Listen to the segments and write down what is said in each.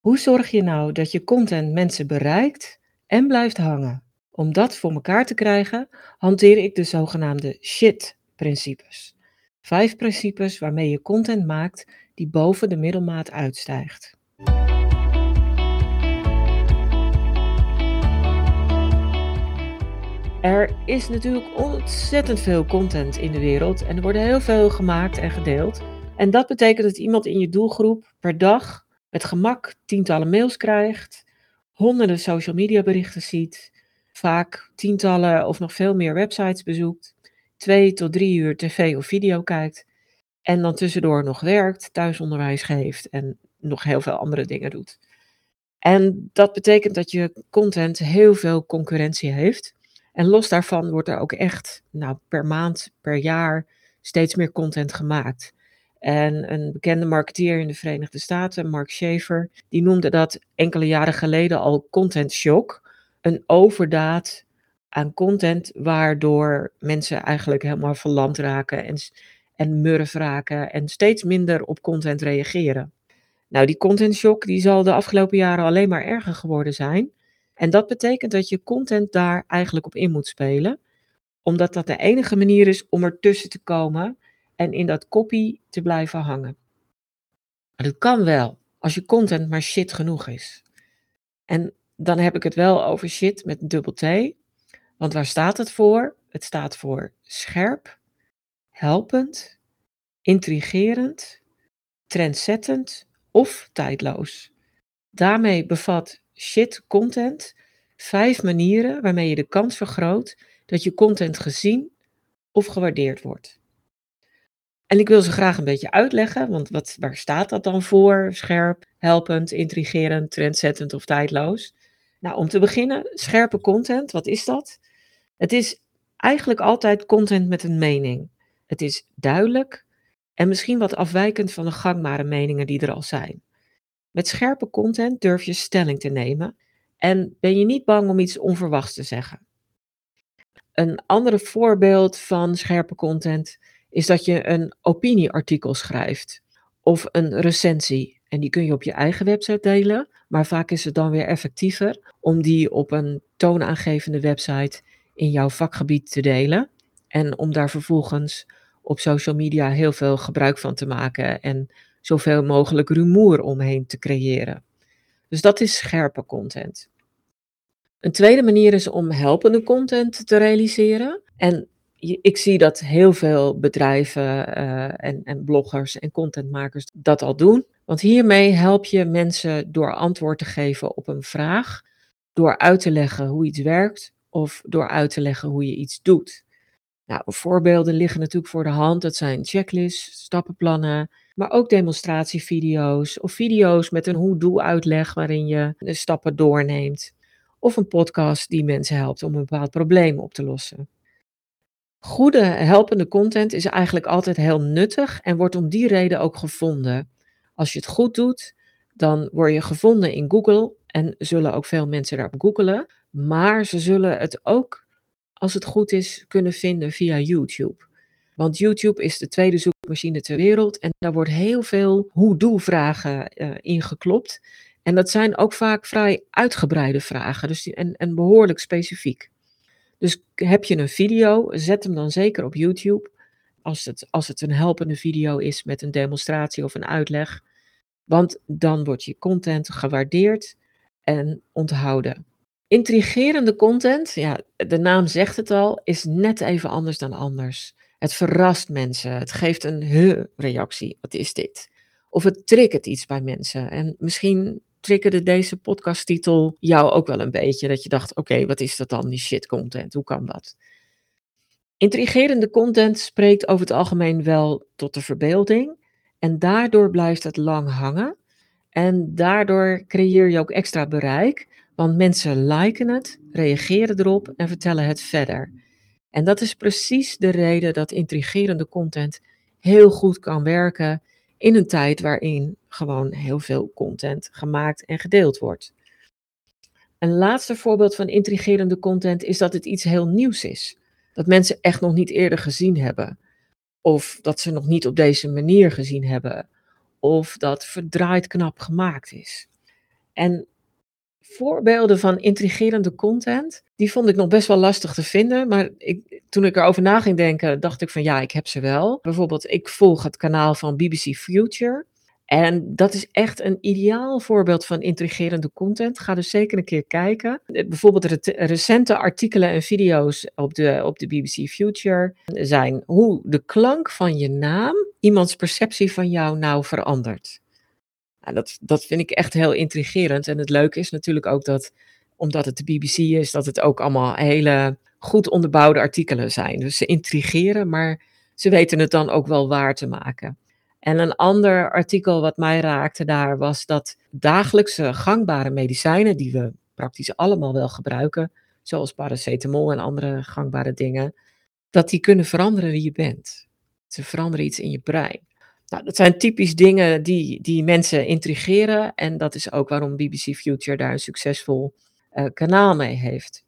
Hoe zorg je nou dat je content mensen bereikt en blijft hangen? Om dat voor elkaar te krijgen, hanteer ik de zogenaamde SHIT-principes. Vijf principes waarmee je content maakt die boven de middelmaat uitstijgt. Er is natuurlijk ontzettend veel content in de wereld en er wordt heel veel gemaakt en gedeeld. En dat betekent dat iemand in je doelgroep per dag met gemak tientallen mails krijgt, honderden social media berichten ziet, vaak tientallen of nog veel meer websites bezoekt, twee tot drie uur tv of video kijkt en dan tussendoor nog werkt, thuisonderwijs geeft en nog heel veel andere dingen doet. En dat betekent dat je content heel veel concurrentie heeft. En los daarvan wordt er ook echt nou, per maand, per jaar steeds meer content gemaakt. En een bekende marketeer in de Verenigde Staten, Mark Schaefer, die noemde dat enkele jaren geleden al content shock. Een overdaad aan content waardoor mensen eigenlijk helemaal verlamd raken en, en murf raken en steeds minder op content reageren. Nou, die content shock die zal de afgelopen jaren alleen maar erger geworden zijn. En dat betekent dat je content daar eigenlijk op in moet spelen, omdat dat de enige manier is om ertussen te komen en in dat copy te blijven hangen. Maar dat kan wel, als je content maar shit genoeg is. En dan heb ik het wel over shit met dubbel T. Want waar staat het voor? Het staat voor scherp, helpend, intrigerend, trendzettend of tijdloos. Daarmee bevat shit content vijf manieren waarmee je de kans vergroot dat je content gezien of gewaardeerd wordt. En ik wil ze graag een beetje uitleggen, want wat, waar staat dat dan voor? Scherp, helpend, intrigerend, trendzettend of tijdloos? Nou, om te beginnen, scherpe content, wat is dat? Het is eigenlijk altijd content met een mening. Het is duidelijk en misschien wat afwijkend van de gangbare meningen die er al zijn. Met scherpe content durf je stelling te nemen en ben je niet bang om iets onverwachts te zeggen. Een ander voorbeeld van scherpe content is dat je een opinieartikel schrijft of een recensie. En die kun je op je eigen website delen, maar vaak is het dan weer effectiever om die op een toonaangevende website in jouw vakgebied te delen. En om daar vervolgens op social media heel veel gebruik van te maken en zoveel mogelijk rumoer omheen te creëren. Dus dat is scherpe content. Een tweede manier is om helpende content te realiseren. En ik zie dat heel veel bedrijven uh, en, en bloggers en contentmakers dat al doen. Want hiermee help je mensen door antwoord te geven op een vraag, door uit te leggen hoe iets werkt of door uit te leggen hoe je iets doet. Nou, voorbeelden liggen natuurlijk voor de hand. Dat zijn checklists, stappenplannen, maar ook demonstratievideo's of video's met een hoe-doe uitleg waarin je de stappen doorneemt. Of een podcast die mensen helpt om een bepaald probleem op te lossen. Goede helpende content is eigenlijk altijd heel nuttig en wordt om die reden ook gevonden. Als je het goed doet, dan word je gevonden in Google en zullen ook veel mensen daarop googelen. Maar ze zullen het ook, als het goed is, kunnen vinden via YouTube. Want YouTube is de tweede zoekmachine ter wereld en daar wordt heel veel hoe-doe-vragen uh, ingeklopt. En dat zijn ook vaak vrij uitgebreide vragen dus en, en behoorlijk specifiek. Dus heb je een video, zet hem dan zeker op YouTube. Als het, als het een helpende video is met een demonstratie of een uitleg. Want dan wordt je content gewaardeerd en onthouden. Intrigerende content, ja, de naam zegt het al, is net even anders dan anders. Het verrast mensen, het geeft een he-reactie. Wat is dit? Of het triggert iets bij mensen. En misschien triggerde deze podcasttitel jou ook wel een beetje? Dat je dacht, oké, wat is dat dan, die shit content? Hoe kan dat? Intrigerende content spreekt over het algemeen wel tot de verbeelding. En daardoor blijft het lang hangen. En daardoor creëer je ook extra bereik. Want mensen liken het, reageren erop en vertellen het verder. En dat is precies de reden dat intrigerende content heel goed kan werken in een tijd waarin gewoon heel veel content gemaakt en gedeeld wordt. Een laatste voorbeeld van intrigerende content is dat het iets heel nieuws is. Dat mensen echt nog niet eerder gezien hebben. Of dat ze nog niet op deze manier gezien hebben. Of dat verdraaid knap gemaakt is. En voorbeelden van intrigerende content, die vond ik nog best wel lastig te vinden. Maar ik, toen ik erover na ging denken, dacht ik van ja, ik heb ze wel. Bijvoorbeeld, ik volg het kanaal van BBC Future. En dat is echt een ideaal voorbeeld van intrigerende content. Ga dus zeker een keer kijken. Eh, bijvoorbeeld recente artikelen en video's op de, op de BBC Future zijn hoe de klank van je naam iemands perceptie van jou nou verandert. Nou, dat, dat vind ik echt heel intrigerend. En het leuke is natuurlijk ook dat, omdat het de BBC is, dat het ook allemaal hele goed onderbouwde artikelen zijn. Dus ze intrigeren, maar ze weten het dan ook wel waar te maken. En een ander artikel wat mij raakte daar was dat dagelijkse gangbare medicijnen, die we praktisch allemaal wel gebruiken, zoals paracetamol en andere gangbare dingen, dat die kunnen veranderen wie je bent. Ze veranderen iets in je brein. Nou, dat zijn typisch dingen die, die mensen intrigeren en dat is ook waarom BBC Future daar een succesvol uh, kanaal mee heeft.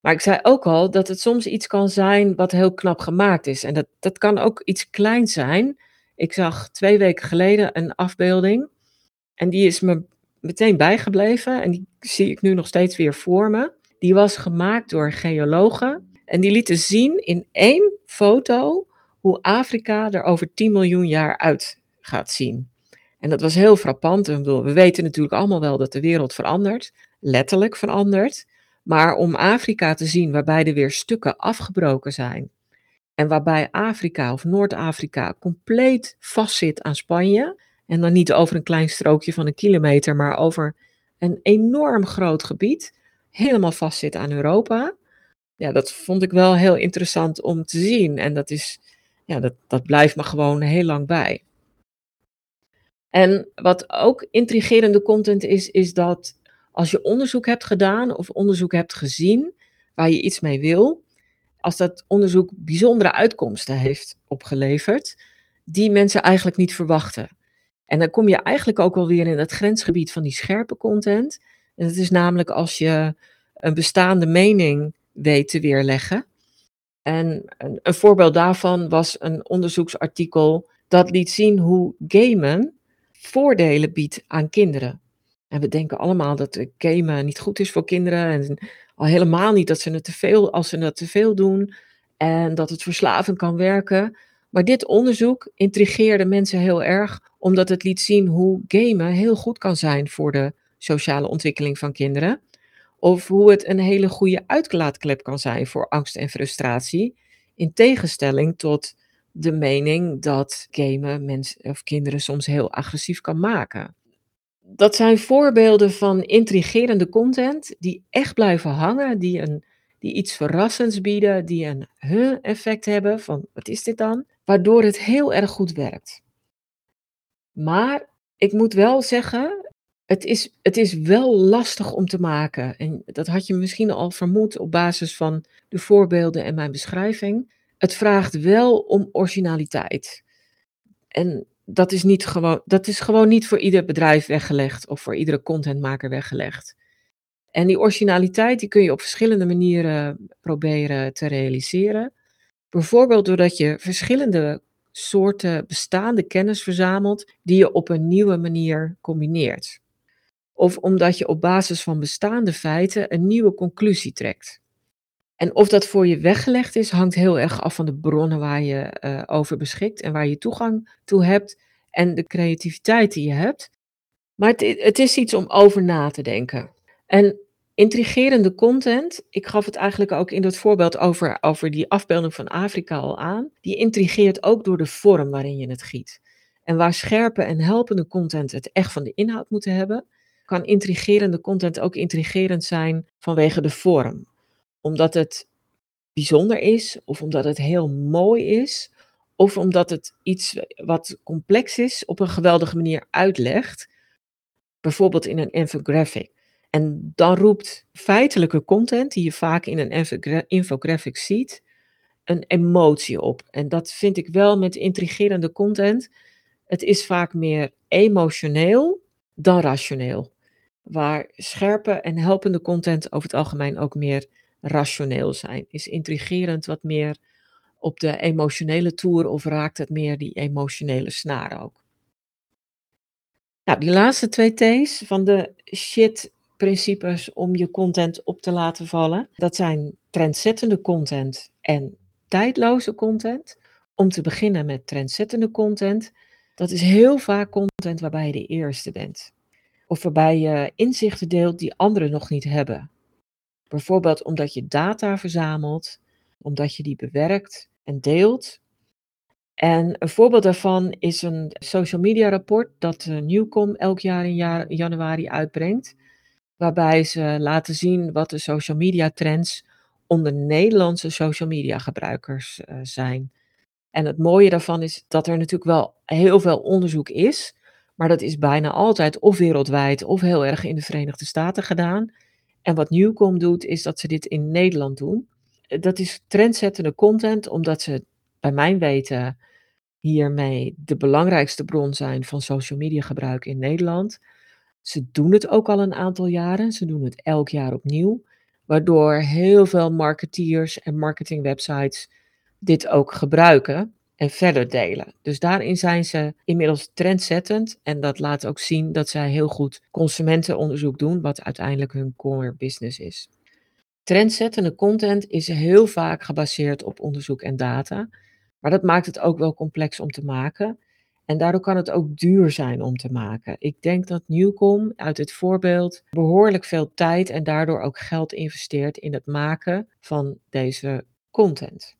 Maar ik zei ook al dat het soms iets kan zijn wat heel knap gemaakt is. En dat, dat kan ook iets kleins zijn, ik zag twee weken geleden een afbeelding en die is me meteen bijgebleven en die zie ik nu nog steeds weer voor me. Die was gemaakt door geologen en die lieten zien in één foto hoe Afrika er over 10 miljoen jaar uit gaat zien. En dat was heel frappant. We weten natuurlijk allemaal wel dat de wereld verandert, letterlijk verandert. Maar om Afrika te zien waarbij er weer stukken afgebroken zijn en waarbij Afrika of Noord-Afrika compleet vastzit aan Spanje. En dan niet over een klein strookje van een kilometer, maar over een enorm groot gebied. Helemaal vastzit aan Europa. Ja, dat vond ik wel heel interessant om te zien. En dat, is, ja, dat, dat blijft me gewoon heel lang bij. En wat ook intrigerende content is, is dat als je onderzoek hebt gedaan of onderzoek hebt gezien waar je iets mee wil, als dat onderzoek bijzondere uitkomsten heeft opgeleverd, die mensen eigenlijk niet verwachten. En dan kom je eigenlijk ook wel weer in het grensgebied van die scherpe content. En dat is namelijk als je een bestaande mening weet te weerleggen. En een, een voorbeeld daarvan was een onderzoeksartikel dat liet zien hoe gamen voordelen biedt aan kinderen. En we denken allemaal dat gamen niet goed is voor kinderen. En al helemaal niet dat ze het te veel, als ze het te veel doen. En dat het verslavend kan werken. Maar dit onderzoek intrigeerde mensen heel erg, omdat het liet zien hoe gamen heel goed kan zijn voor de sociale ontwikkeling van kinderen. Of hoe het een hele goede uitlaatklep kan zijn voor angst en frustratie. In tegenstelling tot de mening dat gamen mensen of kinderen soms heel agressief kan maken dat zijn voorbeelden van intrigerende content die echt blijven hangen, die, een, die iets verrassends bieden, die een huh-effect hebben van wat is dit dan? Waardoor het heel erg goed werkt. Maar ik moet wel zeggen, het is, het is wel lastig om te maken. En dat had je misschien al vermoed op basis van de voorbeelden en mijn beschrijving. Het vraagt wel om originaliteit. En dat is, niet gewoon, dat is gewoon niet voor ieder bedrijf weggelegd of voor iedere contentmaker weggelegd. En die originaliteit die kun je op verschillende manieren proberen te realiseren. Bijvoorbeeld doordat je verschillende soorten bestaande kennis verzamelt die je op een nieuwe manier combineert. Of omdat je op basis van bestaande feiten een nieuwe conclusie trekt. En of dat voor je weggelegd is, hangt heel erg af van de bronnen waar je uh, over beschikt en waar je toegang toe hebt en de creativiteit die je hebt. Maar het, het is iets om over na te denken. En intrigerende content, ik gaf het eigenlijk ook in dat voorbeeld over, over die afbeelding van Afrika al aan, die intrigeert ook door de vorm waarin je het giet. En waar scherpe en helpende content het echt van de inhoud moeten hebben, kan intrigerende content ook intrigerend zijn vanwege de vorm omdat het bijzonder is, of omdat het heel mooi is, of omdat het iets wat complex is op een geweldige manier uitlegt, bijvoorbeeld in een infographic. En dan roept feitelijke content, die je vaak in een infographic ziet, een emotie op. En dat vind ik wel met intrigerende content. Het is vaak meer emotioneel dan rationeel. Waar scherpe en helpende content over het algemeen ook meer rationeel zijn? Is intrigerend wat meer op de emotionele toer of raakt het meer die emotionele snaar ook? Nou, die laatste 2 T's van de shit-principes om je content op te laten vallen, dat zijn trendzettende content en tijdloze content. Om te beginnen met trendzettende content, dat is heel vaak content waarbij je de eerste bent. Of waarbij je inzichten deelt die anderen nog niet hebben. Bijvoorbeeld omdat je data verzamelt, omdat je die bewerkt en deelt. En een voorbeeld daarvan is een social media rapport dat uh, Newcom elk jaar in januari uitbrengt. Waarbij ze laten zien wat de social media trends onder Nederlandse social media gebruikers uh, zijn. En het mooie daarvan is dat er natuurlijk wel heel veel onderzoek is. Maar dat is bijna altijd of wereldwijd of heel erg in de Verenigde Staten gedaan. En wat Newcom doet, is dat ze dit in Nederland doen. Dat is trendzettende content, omdat ze bij mijn weten hiermee de belangrijkste bron zijn van social media gebruik in Nederland. Ze doen het ook al een aantal jaren. Ze doen het elk jaar opnieuw. Waardoor heel veel marketeers en marketingwebsites dit ook gebruiken en verder delen. Dus daarin zijn ze inmiddels trendzettend en dat laat ook zien dat zij heel goed consumentenonderzoek doen, wat uiteindelijk hun core business is. Trendzettende content is heel vaak gebaseerd op onderzoek en data, maar dat maakt het ook wel complex om te maken. En daardoor kan het ook duur zijn om te maken. Ik denk dat Newcom uit het voorbeeld behoorlijk veel tijd en daardoor ook geld investeert in het maken van deze content.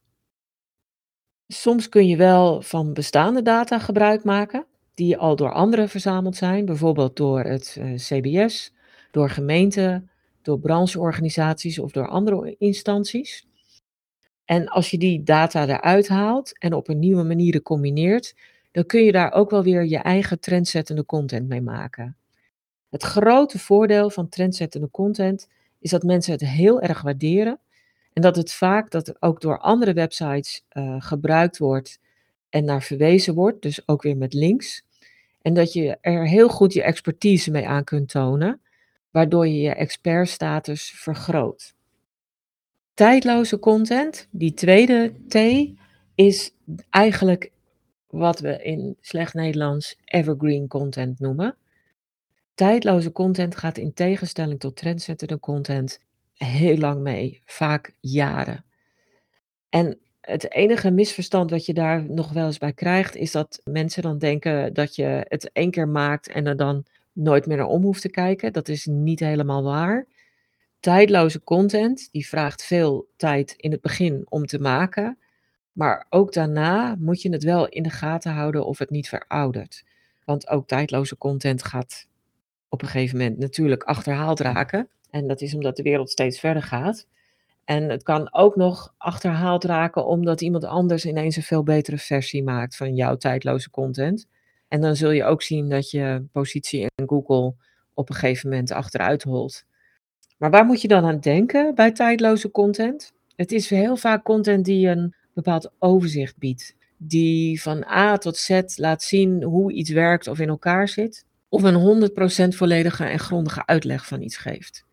Soms kun je wel van bestaande data gebruik maken, die al door anderen verzameld zijn, bijvoorbeeld door het uh, CBS, door gemeenten, door brancheorganisaties of door andere instanties. En als je die data eruit haalt en op een nieuwe manier combineert, dan kun je daar ook wel weer je eigen trendzettende content mee maken. Het grote voordeel van trendzettende content is dat mensen het heel erg waarderen en dat het vaak dat ook door andere websites uh, gebruikt wordt en naar verwezen wordt, dus ook weer met links. En dat je er heel goed je expertise mee aan kunt tonen, waardoor je je expertstatus vergroot. Tijdloze content, die tweede T, is eigenlijk wat we in slecht Nederlands evergreen content noemen. Tijdloze content gaat in tegenstelling tot trendzettende content heel lang mee, vaak jaren. En het enige misverstand wat je daar nog wel eens bij krijgt, is dat mensen dan denken dat je het één keer maakt en er dan nooit meer naar om hoeft te kijken. Dat is niet helemaal waar. Tijdloze content, die vraagt veel tijd in het begin om te maken. Maar ook daarna moet je het wel in de gaten houden of het niet veroudert. Want ook tijdloze content gaat op een gegeven moment natuurlijk achterhaald raken. En dat is omdat de wereld steeds verder gaat. En het kan ook nog achterhaald raken omdat iemand anders ineens een veel betere versie maakt van jouw tijdloze content. En dan zul je ook zien dat je positie in Google op een gegeven moment achteruit holt. Maar waar moet je dan aan denken bij tijdloze content? Het is heel vaak content die een bepaald overzicht biedt. Die van A tot Z laat zien hoe iets werkt of in elkaar zit. Of een 100% volledige en grondige uitleg van iets geeft.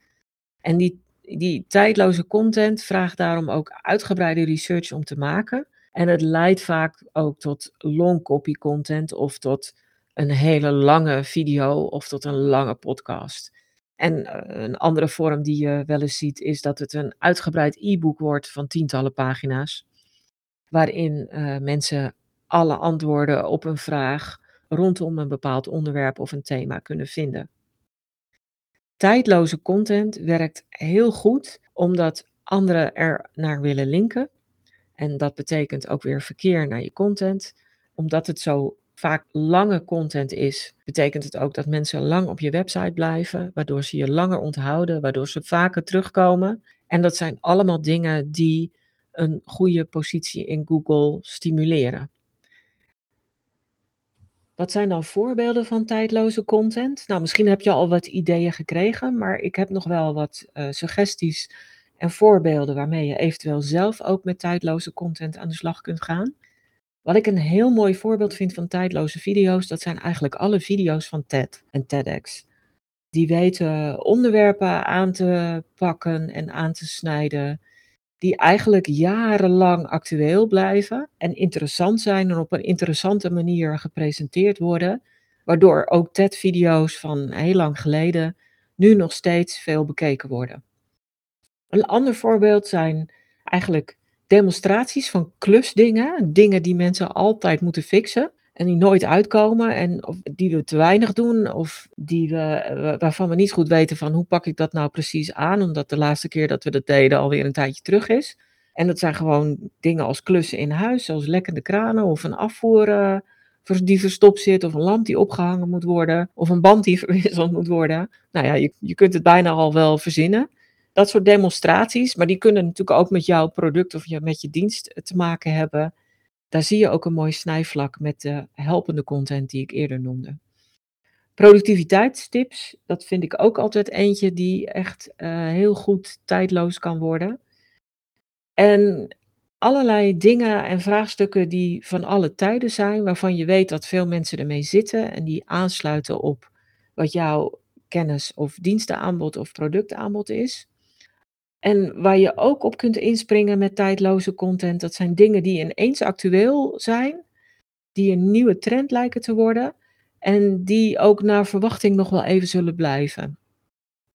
En die, tijdloze content vraagt daarom ook uitgebreide research om te maken. En het leidt vaak ook tot long copy content of tot een hele lange video of tot een lange podcast. En uh, een andere vorm die je wel eens ziet is dat het een uitgebreid e-book wordt van tientallen pagina's. Waarin uh, mensen alle antwoorden op een vraag rondom een bepaald onderwerp of een thema kunnen vinden. Tijdloze content werkt heel goed omdat anderen er naar willen linken. En dat betekent ook weer verkeer naar je content. Omdat het zo vaak lange content is, betekent het ook dat mensen lang op je website blijven, waardoor ze je langer onthouden, waardoor ze vaker terugkomen. En dat zijn allemaal dingen die een goede positie in Google stimuleren. Wat zijn dan voorbeelden van tijdloze content? Nou, misschien heb je al wat ideeën gekregen, maar ik heb nog wel wat uh, suggesties en voorbeelden waarmee je eventueel zelf ook met tijdloze content aan de slag kunt gaan. Wat ik een heel mooi voorbeeld vind van tijdloze video's, dat zijn eigenlijk alle video's van TED en TEDx. Die weten onderwerpen aan te pakken en aan te snijden die eigenlijk jarenlang actueel blijven en interessant zijn en op een interessante manier gepresenteerd worden, waardoor ook TED-video's van heel lang geleden nu nog steeds veel bekeken worden. Een ander voorbeeld zijn eigenlijk demonstraties van klusdingen, dingen die mensen altijd moeten fixen en die nooit uitkomen en of die we te weinig doen of die we, waarvan we niet goed weten van hoe pak ik dat nou precies aan, omdat de laatste keer dat we dat deden alweer een tijdje terug is. En dat zijn gewoon dingen als klussen in huis, zoals lekkende kranen of een afvoer uh, die verstopt zit, of een lamp die opgehangen moet worden, of een band die verwisseld moet worden. Nou ja, je, je kunt het bijna al wel verzinnen. Dat soort demonstraties, maar die kunnen natuurlijk ook met jouw product of met je dienst te maken hebben. Daar zie je ook een mooi snijvlak met de helpende content die ik eerder noemde. Productiviteitstips, dat vind ik ook altijd eentje die echt uh, heel goed tijdloos kan worden. En allerlei dingen en vraagstukken die van alle tijden zijn, waarvan je weet dat veel mensen ermee zitten en die aansluiten op wat jouw kennis of dienstenaanbod of productaanbod is. En waar je ook op kunt inspringen met tijdloze content, dat zijn dingen die ineens actueel zijn, die een nieuwe trend lijken te worden en die ook naar verwachting nog wel even zullen blijven.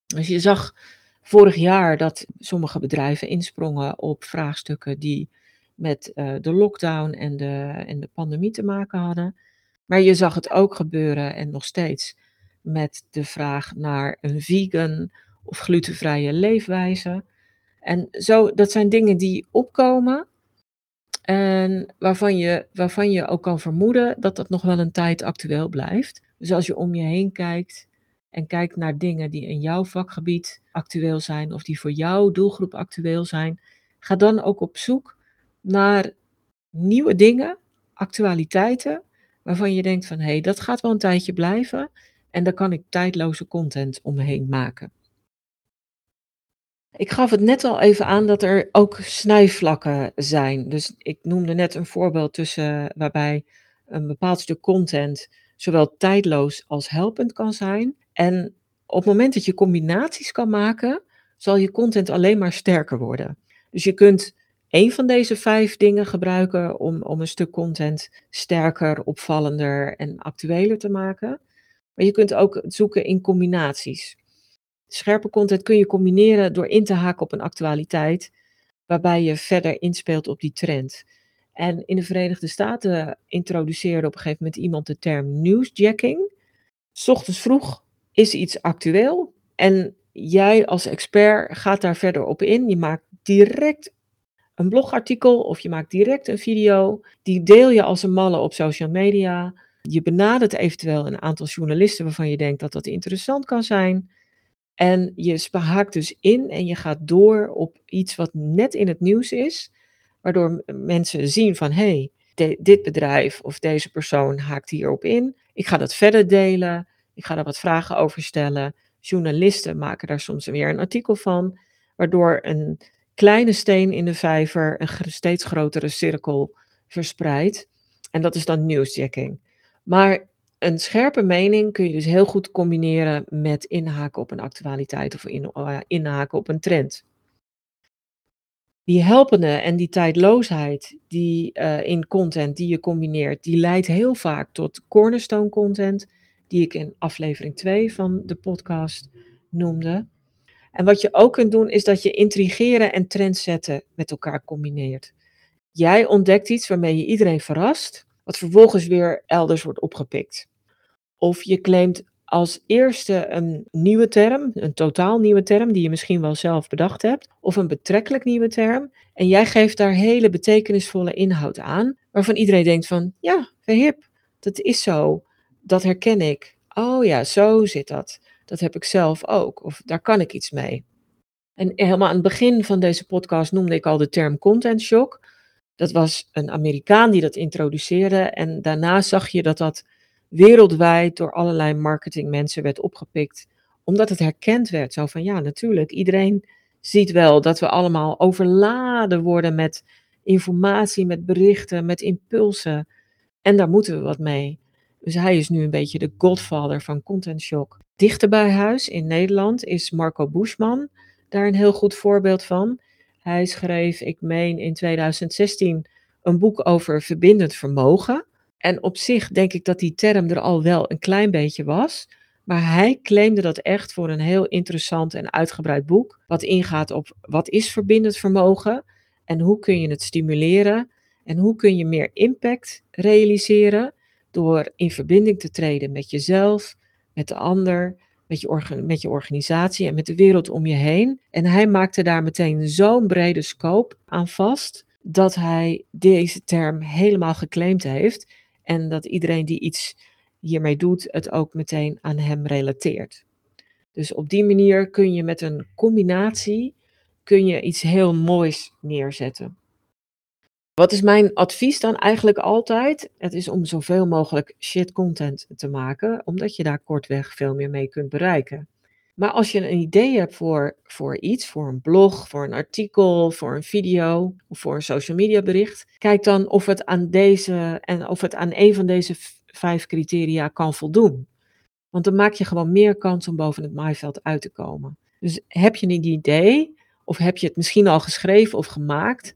Dus je zag vorig jaar dat sommige bedrijven insprongen op vraagstukken die met uh, de lockdown en de, en de pandemie te maken hadden. Maar je zag het ook gebeuren en nog steeds met de vraag naar een vegan of glutenvrije leefwijze. En zo, dat zijn dingen die opkomen en waarvan je, waarvan je ook kan vermoeden dat dat nog wel een tijd actueel blijft. Dus als je om je heen kijkt en kijkt naar dingen die in jouw vakgebied actueel zijn of die voor jouw doelgroep actueel zijn, ga dan ook op zoek naar nieuwe dingen, actualiteiten, waarvan je denkt van hé, hey, dat gaat wel een tijdje blijven en daar kan ik tijdloze content omheen maken. Ik gaf het net al even aan dat er ook snijvlakken zijn. Dus ik noemde net een voorbeeld tussen waarbij een bepaald stuk content zowel tijdloos als helpend kan zijn. En op het moment dat je combinaties kan maken, zal je content alleen maar sterker worden. Dus je kunt één van deze vijf dingen gebruiken om, om een stuk content sterker, opvallender en actueler te maken. Maar je kunt ook zoeken in combinaties. Scherpe content kun je combineren door in te haken op een actualiteit, waarbij je verder inspeelt op die trend. En in de Verenigde Staten introduceerde op een gegeven moment iemand de term newsjacking. Ochtends vroeg is iets actueel en jij als expert gaat daar verder op in. Je maakt direct een blogartikel of je maakt direct een video. Die deel je als een malle op social media. Je benadert eventueel een aantal journalisten waarvan je denkt dat dat interessant kan zijn. En je haakt dus in en je gaat door op iets wat net in het nieuws is, waardoor mensen zien van hé, hey, dit bedrijf of deze persoon haakt hierop in. Ik ga dat verder delen, ik ga daar wat vragen over stellen. Journalisten maken daar soms weer een artikel van, waardoor een kleine steen in de vijver een steeds grotere cirkel verspreidt. En dat is dan newsjacking. Maar een scherpe mening kun je dus heel goed combineren met inhaken op een actualiteit of in, uh, inhaken op een trend. Die helpende en die tijdloosheid die uh, in content die je combineert, die leidt heel vaak tot cornerstone content, die ik in aflevering 2 van de podcast noemde. En wat je ook kunt doen, is dat je intrigeren en trendzetten met elkaar combineert. Jij ontdekt iets waarmee je iedereen verrast, wat vervolgens weer elders wordt opgepikt. Of je claimt als eerste een nieuwe term, een totaal nieuwe term, die je misschien wel zelf bedacht hebt, of een betrekkelijk nieuwe term. En jij geeft daar hele betekenisvolle inhoud aan, waarvan iedereen denkt van, ja, hip, dat is zo, dat herken ik. Oh ja, zo zit dat. Dat heb ik zelf ook, of daar kan ik iets mee. En helemaal aan het begin van deze podcast noemde ik al de term content shock. Dat was een Amerikaan die dat introduceerde en daarna zag je dat dat wereldwijd door allerlei marketingmensen werd opgepikt. Omdat het herkend werd. Zo van ja, natuurlijk, iedereen ziet wel dat we allemaal overladen worden met informatie, met berichten, met impulsen. En daar moeten we wat mee. Dus hij is nu een beetje de godfather van Content Shock. Dichter bij huis in Nederland is Marco Buschman daar een heel goed voorbeeld van. Hij schreef, ik meen in 2016, een boek over verbindend vermogen. En op zich denk ik dat die term er al wel een klein beetje was. Maar hij claimde dat echt voor een heel interessant en uitgebreid boek. Wat ingaat op wat is verbindend vermogen en hoe kun je het stimuleren en hoe kun je meer impact realiseren door in verbinding te treden met jezelf, met de ander, met je, met je organisatie en met de wereld om je heen. En hij maakte daar meteen zo'n brede scope aan vast dat hij deze term helemaal geclaimd heeft en dat iedereen die iets hiermee doet, het ook meteen aan hem relateert. Dus op die manier kun je met een combinatie kun je iets heel moois neerzetten. Wat is mijn advies dan eigenlijk altijd? Het is om zoveel mogelijk shit content te maken, omdat je daar kortweg veel meer mee kunt bereiken. Maar als je een idee hebt voor, voor iets, voor een blog, voor een artikel, voor een video of voor een social media bericht, kijk dan of het aan deze en of het aan een van deze vijf criteria kan voldoen. Want dan maak je gewoon meer kans om boven het maaiveld uit te komen. Dus heb je een idee, of heb je het misschien al geschreven of gemaakt,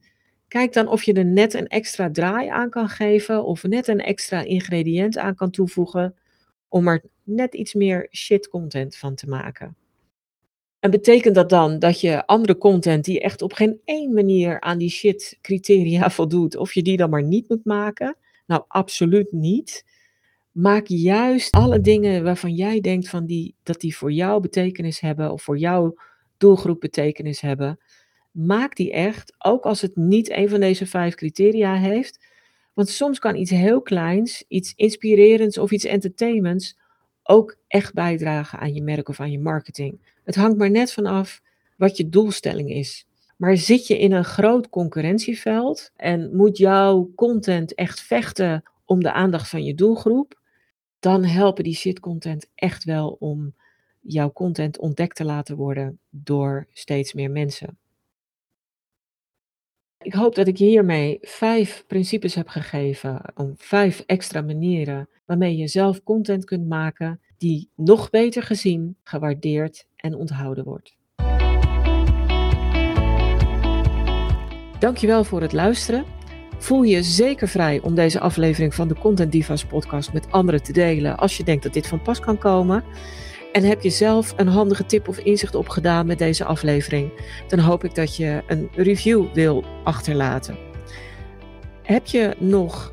kijk dan of je er net een extra draai aan kan geven, of net een extra ingrediënt aan kan toevoegen, om er net iets meer shit content van te maken. En betekent dat dan dat je andere content die echt op geen één manier aan die shit criteria voldoet, of je die dan maar niet moet maken? Nou, absoluut niet. Maak juist alle dingen waarvan jij denkt van die, dat die voor jou betekenis hebben of voor jouw doelgroep betekenis hebben. Maak die echt, ook als het niet een van deze vijf criteria heeft. Want soms kan iets heel kleins, iets inspirerends of iets entertainments ook echt bijdragen aan je merk of aan je marketing. Het hangt maar net vanaf wat je doelstelling is. Maar zit je in een groot concurrentieveld en moet jouw content echt vechten om de aandacht van je doelgroep, dan helpen die shit content echt wel om jouw content ontdekt te laten worden door steeds meer mensen. Ik hoop dat ik hiermee vijf principes heb gegeven om vijf extra manieren waarmee je zelf content kunt maken die nog beter gezien, gewaardeerd en onthouden wordt. Dankjewel voor het luisteren. Voel je zeker vrij om deze aflevering van de Content Divas podcast met anderen te delen als je denkt dat dit van pas kan komen. En heb je zelf een handige tip of inzicht opgedaan met deze aflevering, dan hoop ik dat je een review wil achterlaten. Heb je nog